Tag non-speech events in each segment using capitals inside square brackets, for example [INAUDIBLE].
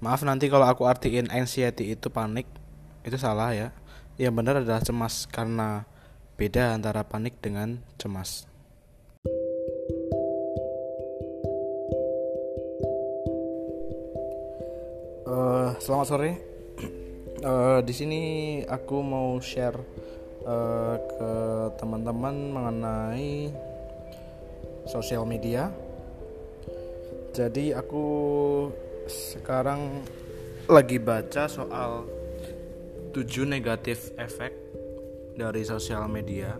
Maaf nanti kalau aku artiin anxiety itu panik, itu salah ya. Yang benar adalah cemas karena beda antara panik dengan cemas. Uh, selamat sore. Uh, di sini aku mau share uh, ke teman-teman mengenai sosial media. Jadi aku sekarang lagi baca soal 7 negatif efek dari sosial media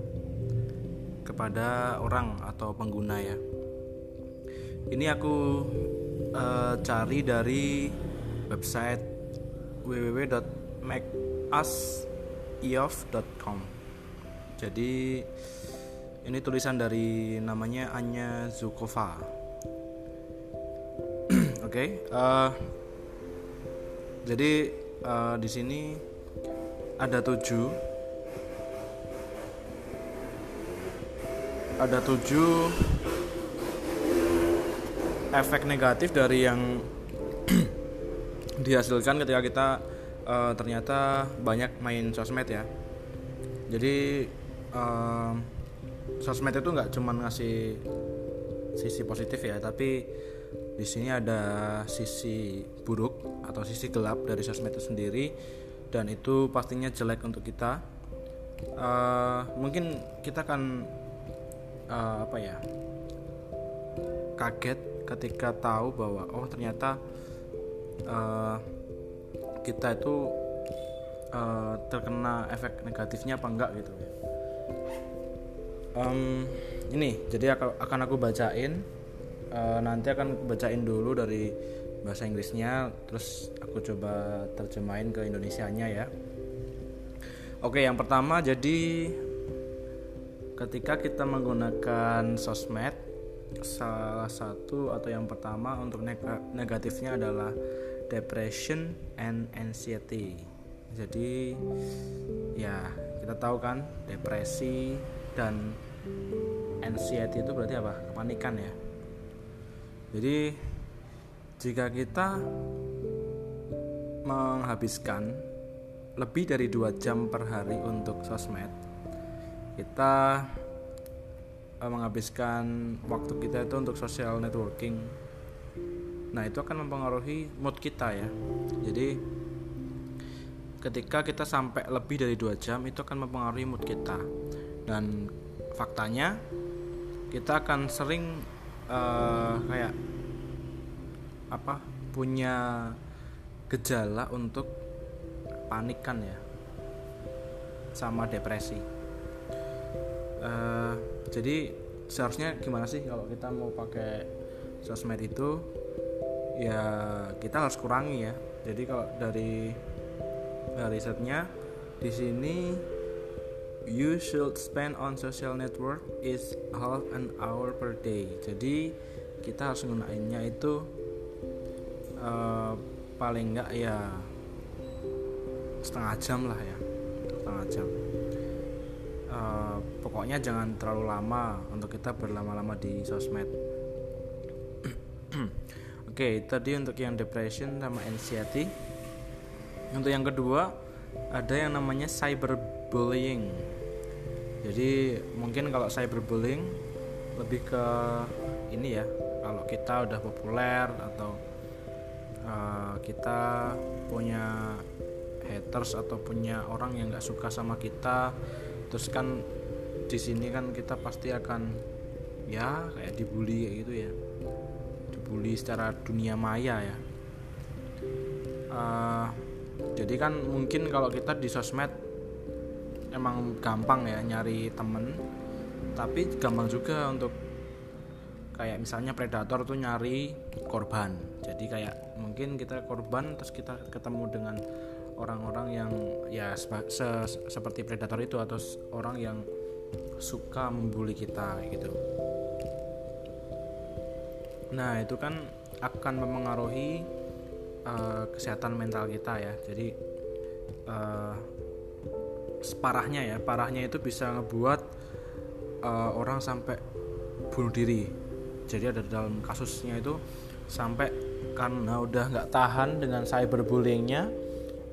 kepada orang atau pengguna ya. Ini aku uh, cari dari website www.makeuseof.com. Jadi ini tulisan dari namanya Anya Zukova okay, uh, eh, jadi uh, di sini ada tujuh. Ada tujuh efek negatif dari yang [CLEARS THROAT] dihasilkan ketika kita uh, ternyata banyak main sosmed ya. Jadi uh, sosmed itu nggak cuma ngasih sisi positif ya tapi di sini ada sisi buruk atau sisi gelap dari sosmed itu sendiri dan itu pastinya jelek untuk kita. Uh, mungkin kita akan uh, apa ya kaget ketika tahu bahwa oh ternyata uh, kita itu uh, terkena efek negatifnya apa enggak gitu. Um, ini jadi akan aku bacain uh, nanti akan bacain dulu dari bahasa Inggrisnya terus aku coba terjemahin ke Indonesianya ya. Oke yang pertama jadi ketika kita menggunakan sosmed salah satu atau yang pertama untuk negatifnya adalah depression and anxiety. Jadi ya kita tahu kan depresi dan anxiety itu berarti apa? Kepanikan ya jadi jika kita menghabiskan lebih dari dua jam per hari untuk sosmed, kita eh, menghabiskan waktu kita itu untuk social networking. Nah itu akan mempengaruhi mood kita ya. Jadi ketika kita sampai lebih dari dua jam itu akan mempengaruhi mood kita. Dan faktanya kita akan sering uh, kayak apa punya gejala untuk panikan ya sama depresi. Uh, jadi seharusnya gimana sih kalau kita mau pakai sosmed itu? Ya kita harus kurangi ya. Jadi kalau dari risetnya di sini you should spend on social network is half an hour per day. Jadi kita harus menggunakannya itu uh, paling enggak ya setengah jam lah ya setengah jam. Uh, pokoknya jangan terlalu lama untuk kita berlama-lama di sosmed. [CLEARS THROAT] Oke okay, tadi untuk yang depression sama anxiety. Untuk yang kedua ada yang namanya cyberbullying. Jadi mungkin kalau cyberbullying lebih ke ini ya kalau kita udah populer atau uh, kita punya haters atau punya orang yang nggak suka sama kita terus kan di sini kan kita pasti akan ya kayak dibully kayak gitu ya. Dibully secara dunia maya ya. Uh, jadi kan mungkin kalau kita di sosmed emang gampang ya nyari temen. Tapi gampang juga untuk kayak misalnya predator tuh nyari korban. Jadi kayak mungkin kita korban terus kita ketemu dengan orang-orang yang ya se seperti predator itu atau orang yang suka membuli kita gitu. Nah itu kan akan mempengaruhi uh, kesehatan mental kita ya. Jadi uh, separahnya ya parahnya itu bisa ngebuat uh, orang sampai bunuh diri jadi ada dalam kasusnya itu sampai karena udah nggak tahan dengan cyberbullyingnya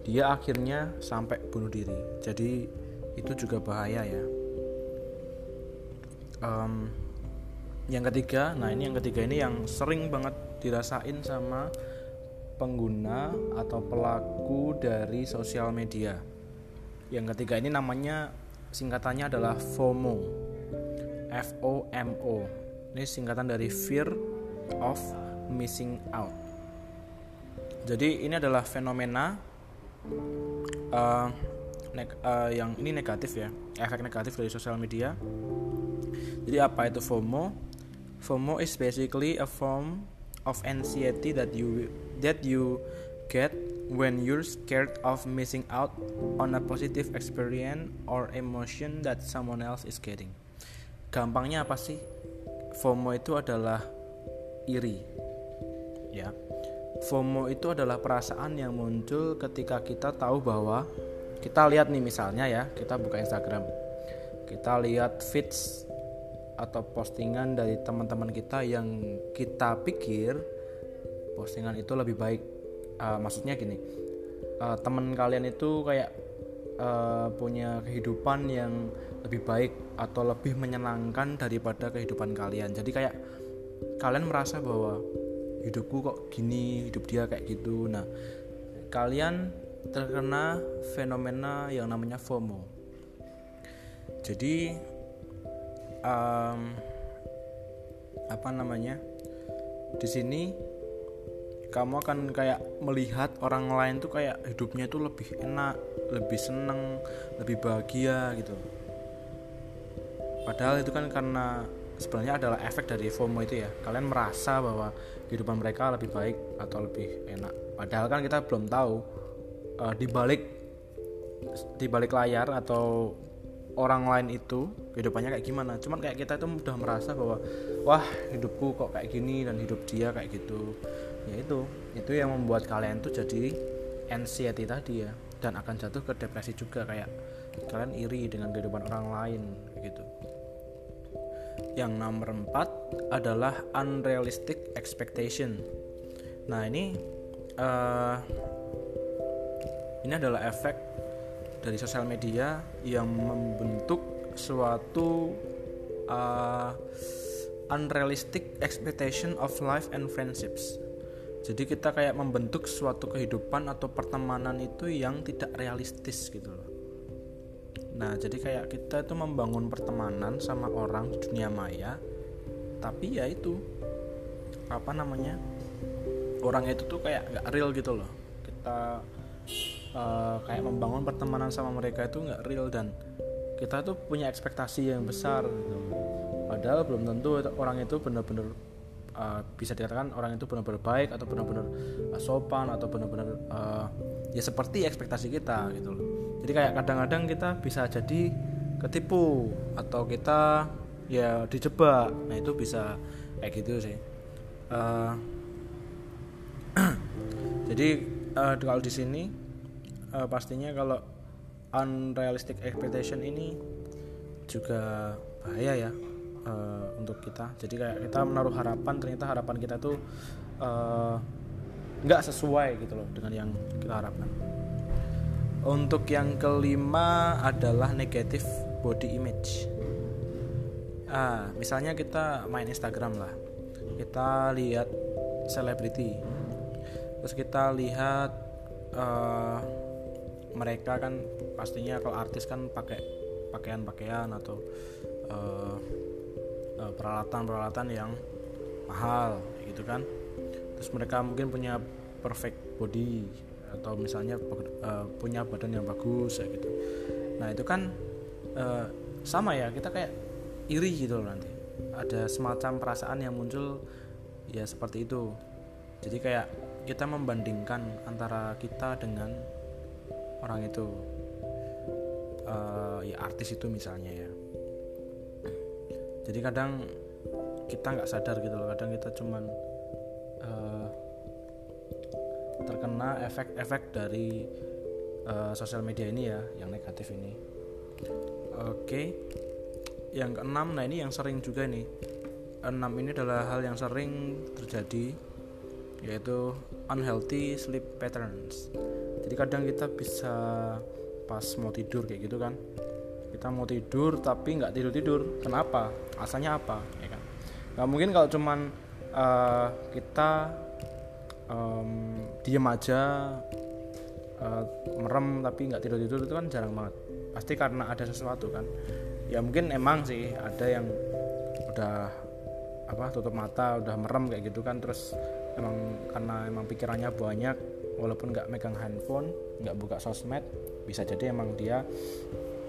dia akhirnya sampai bunuh diri. Jadi itu juga bahaya ya. Um, yang ketiga nah ini yang ketiga ini yang sering banget dirasain sama pengguna atau pelaku dari sosial media. Yang ketiga ini namanya singkatannya adalah FOMO F O M O ini singkatan dari fear of missing out jadi ini adalah fenomena uh, uh, yang ini negatif ya efek negatif dari sosial media jadi apa itu FOMO FOMO is basically a form of anxiety that you that you get when you're scared of missing out on a positive experience or emotion that someone else is getting. Gampangnya apa sih? FOMO itu adalah iri. Ya. FOMO itu adalah perasaan yang muncul ketika kita tahu bahwa kita lihat nih misalnya ya, kita buka Instagram. Kita lihat feeds atau postingan dari teman-teman kita yang kita pikir postingan itu lebih baik uh, maksudnya gini uh, teman kalian itu kayak uh, punya kehidupan yang lebih baik atau lebih menyenangkan daripada kehidupan kalian. Jadi kayak kalian merasa bahwa hidupku kok gini hidup dia kayak gitu. Nah kalian terkena fenomena yang namanya FOMO. Jadi um, apa namanya? Di sini kamu akan kayak melihat orang lain tuh kayak hidupnya itu lebih enak, lebih seneng, lebih bahagia gitu. Padahal itu kan karena sebenarnya adalah efek dari FOMO itu ya. Kalian merasa bahwa kehidupan mereka lebih baik atau lebih enak. Padahal kan kita belum tahu uh, di balik di balik layar atau orang lain itu kehidupannya kayak gimana cuman kayak kita itu udah merasa bahwa wah hidupku kok kayak gini dan hidup dia kayak gitu ya itu itu yang membuat kalian tuh jadi anxiety tadi ya dan akan jatuh ke depresi juga kayak kalian iri dengan kehidupan orang lain gitu yang nomor empat adalah unrealistic expectation nah ini uh, ini adalah efek dari sosial media yang membentuk suatu uh, unrealistic expectation of life and friendships. Jadi kita kayak membentuk suatu kehidupan atau pertemanan itu yang tidak realistis gitu loh. Nah, jadi kayak kita itu membangun pertemanan sama orang di dunia maya, tapi ya itu apa namanya? Orang itu tuh kayak gak real gitu loh. Kita uh, kayak membangun pertemanan sama mereka itu nggak real dan kita tuh punya ekspektasi yang besar gitu. padahal belum tentu orang itu benar-benar uh, bisa dikatakan orang itu benar-benar baik atau benar-benar uh, sopan atau benar-benar uh, ya seperti ekspektasi kita gitu loh. Jadi kayak kadang-kadang kita bisa jadi ketipu atau kita ya dijebak. Nah itu bisa kayak gitu sih. Uh, [CLEARS THROAT] jadi uh, kalau di sini uh, pastinya kalau unrealistic expectation ini juga bahaya ya uh, untuk kita. Jadi kayak kita menaruh harapan ternyata harapan kita tuh nggak uh, sesuai gitu loh dengan yang kita harapkan. Untuk yang kelima adalah negative body image. Ah misalnya kita main Instagram lah. Kita lihat selebriti. Terus kita lihat uh, mereka kan pastinya kalau artis kan pakai pakaian-pakaian atau uh, peralatan-peralatan yang mahal gitu kan. Terus mereka mungkin punya perfect body atau misalnya uh, punya badan yang bagus ya gitu. Nah itu kan uh, sama ya kita kayak iri gitu loh nanti. Ada semacam perasaan yang muncul ya seperti itu. Jadi kayak kita membandingkan antara kita dengan orang itu. Uh, ya artis itu misalnya ya jadi kadang kita nggak sadar gitu loh kadang kita cuman uh, terkena efek-efek dari uh, sosial media ini ya yang negatif ini oke okay. yang keenam nah ini yang sering juga nih enam ini adalah hal yang sering terjadi yaitu unhealthy sleep patterns jadi kadang kita bisa pas mau tidur kayak gitu kan kita mau tidur tapi nggak tidur tidur. Kenapa? Asalnya apa? Ya kan? Nggak mungkin kalau cuman uh, kita um, diem aja uh, merem tapi nggak tidur tidur itu kan jarang banget. Pasti karena ada sesuatu kan? Ya mungkin emang sih ada yang udah apa tutup mata udah merem kayak gitu kan. Terus emang karena emang pikirannya banyak walaupun nggak megang handphone nggak buka sosmed bisa jadi emang dia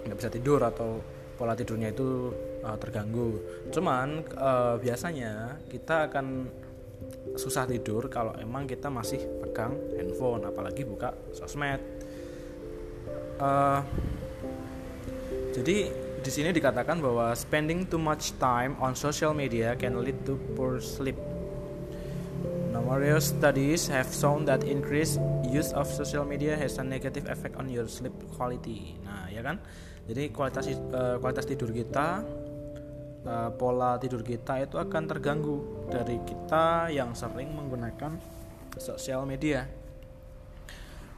nggak bisa tidur atau pola tidurnya itu uh, terganggu cuman uh, biasanya kita akan susah tidur kalau emang kita masih pegang handphone apalagi buka sosmed uh, jadi di sini dikatakan bahwa spending too much time on social media can lead to poor sleep. Numerous studies have shown that increased use of social media has a negative effect on your sleep quality. Nah, ya kan? Jadi kualitas uh, kualitas tidur kita uh, pola tidur kita itu akan terganggu dari kita yang sering menggunakan sosial media.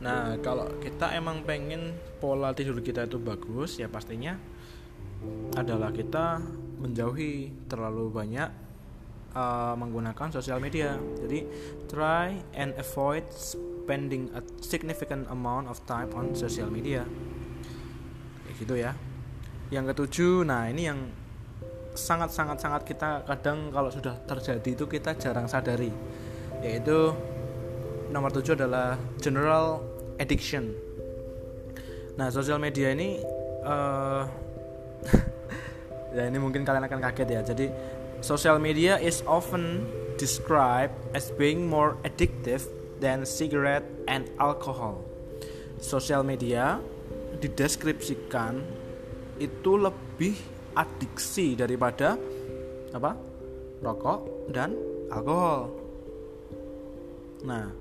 Nah, kalau kita emang pengen pola tidur kita itu bagus, ya pastinya adalah kita menjauhi terlalu banyak uh, menggunakan sosial media. Jadi try and avoid spending a significant amount of time on social media. Kayak gitu ya. Yang ketujuh, nah ini yang sangat sangat sangat kita kadang kalau sudah terjadi itu kita jarang sadari yaitu nomor tujuh adalah general addiction. Nah, sosial media ini uh, [LAUGHS] ya ini mungkin kalian akan kaget ya. Jadi social media is often described as being more addictive than cigarette and alcohol. Sosial media dideskripsikan itu lebih adiksi daripada apa? rokok dan alkohol. Nah,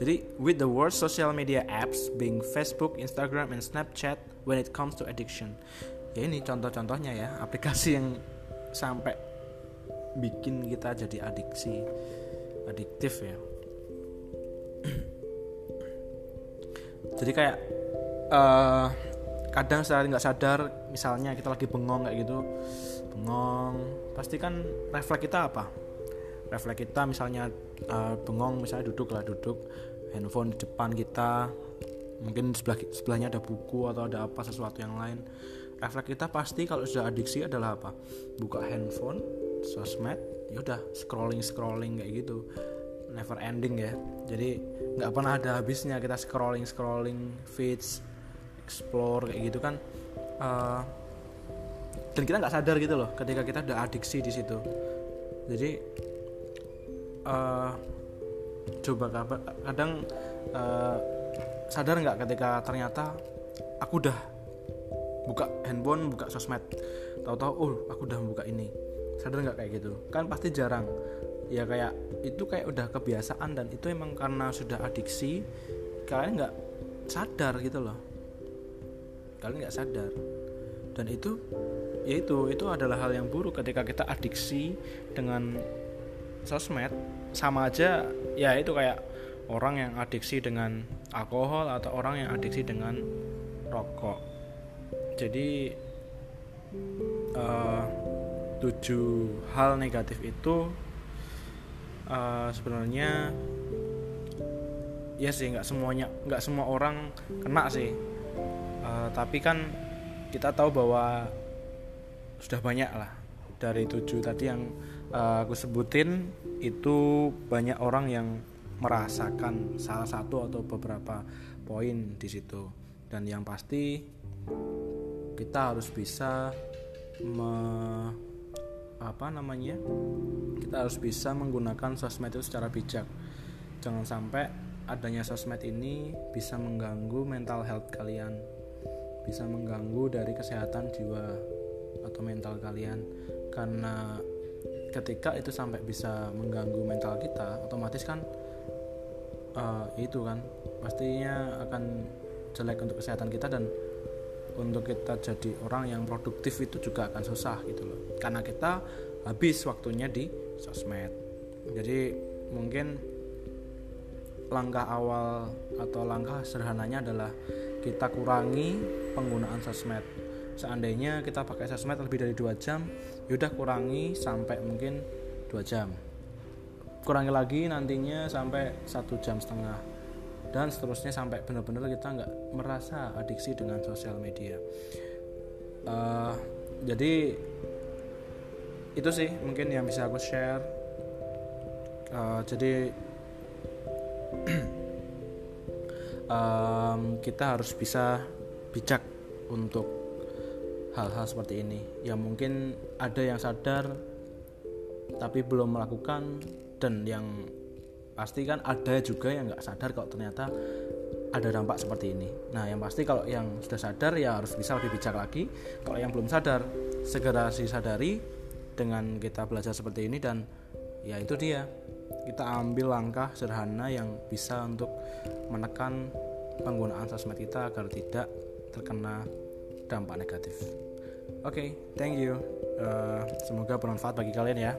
jadi with the worst social media apps being Facebook, Instagram, and Snapchat when it comes to addiction ya ini contoh-contohnya ya aplikasi yang sampai bikin kita jadi adiksi adiktif ya jadi kayak uh, kadang secara nggak sadar misalnya kita lagi bengong kayak gitu bengong pasti kan refleks kita apa? Refleks kita misalnya uh, bengong misalnya duduk lah duduk handphone di depan kita mungkin sebelah sebelahnya ada buku atau ada apa sesuatu yang lain. Refleks kita pasti kalau sudah adiksi adalah apa? Buka handphone sosmed ya udah scrolling scrolling kayak gitu never ending ya. Jadi nggak pernah ada habisnya kita scrolling scrolling feeds explore kayak gitu kan. Uh, dan kita nggak sadar gitu loh ketika kita udah adiksi di situ. Jadi uh, coba kadang uh, sadar nggak ketika ternyata aku udah buka handphone buka sosmed. Tahu-tahu oh aku udah buka ini. Sadar nggak kayak gitu? Kan pasti jarang ya kayak itu kayak udah kebiasaan dan itu emang karena sudah adiksi kalian nggak sadar gitu loh. Kalian nggak sadar. Dan itu ya itu itu adalah hal yang buruk ketika kita adiksi dengan sosmed. Sama aja ya itu kayak orang yang adiksi dengan alkohol atau orang yang adiksi dengan rokok. Jadi uh, tujuh hal negatif itu uh, sebenarnya ya sih nggak semuanya nggak semua orang kena sih. Uh, tapi kan kita tahu bahwa sudah banyak lah. Dari tujuh tadi yang uh, aku sebutin itu banyak orang yang merasakan salah satu atau beberapa poin di situ. Dan yang pasti kita harus bisa me, apa namanya kita harus bisa menggunakan sosmed itu secara bijak. Jangan sampai adanya sosmed ini bisa mengganggu mental health kalian bisa mengganggu dari kesehatan jiwa atau mental kalian. Karena ketika itu sampai bisa mengganggu mental kita otomatis kan uh, itu kan pastinya akan jelek untuk kesehatan kita dan untuk kita jadi orang yang produktif itu juga akan susah gitu loh. Karena kita habis waktunya di sosmed. Jadi mungkin langkah awal atau langkah sederhananya adalah kita kurangi penggunaan sosmed. Seandainya kita pakai sosmed lebih dari dua jam yaudah kurangi sampai mungkin dua jam. Kurangi lagi nantinya sampai satu jam setengah dan seterusnya sampai benar-benar kita nggak merasa adiksi dengan sosial media. Uh, jadi itu sih mungkin yang bisa aku share. Uh, jadi [CLEARS THROAT] um, kita harus bisa bijak untuk hal-hal seperti ini. Yang mungkin ada yang sadar tapi belum melakukan dan yang pasti kan ada juga yang nggak sadar kalau ternyata ada dampak seperti ini. Nah, yang pasti kalau yang sudah sadar ya harus bisa lebih bijak lagi. Kalau yang belum sadar, segera disadari dengan kita belajar seperti ini dan ya itu dia. Kita ambil langkah sederhana yang bisa untuk menekan penggunaan sosmed kita agar tidak terkena dampak negatif. Oke, okay, thank you. Uh, semoga bermanfaat bagi kalian ya.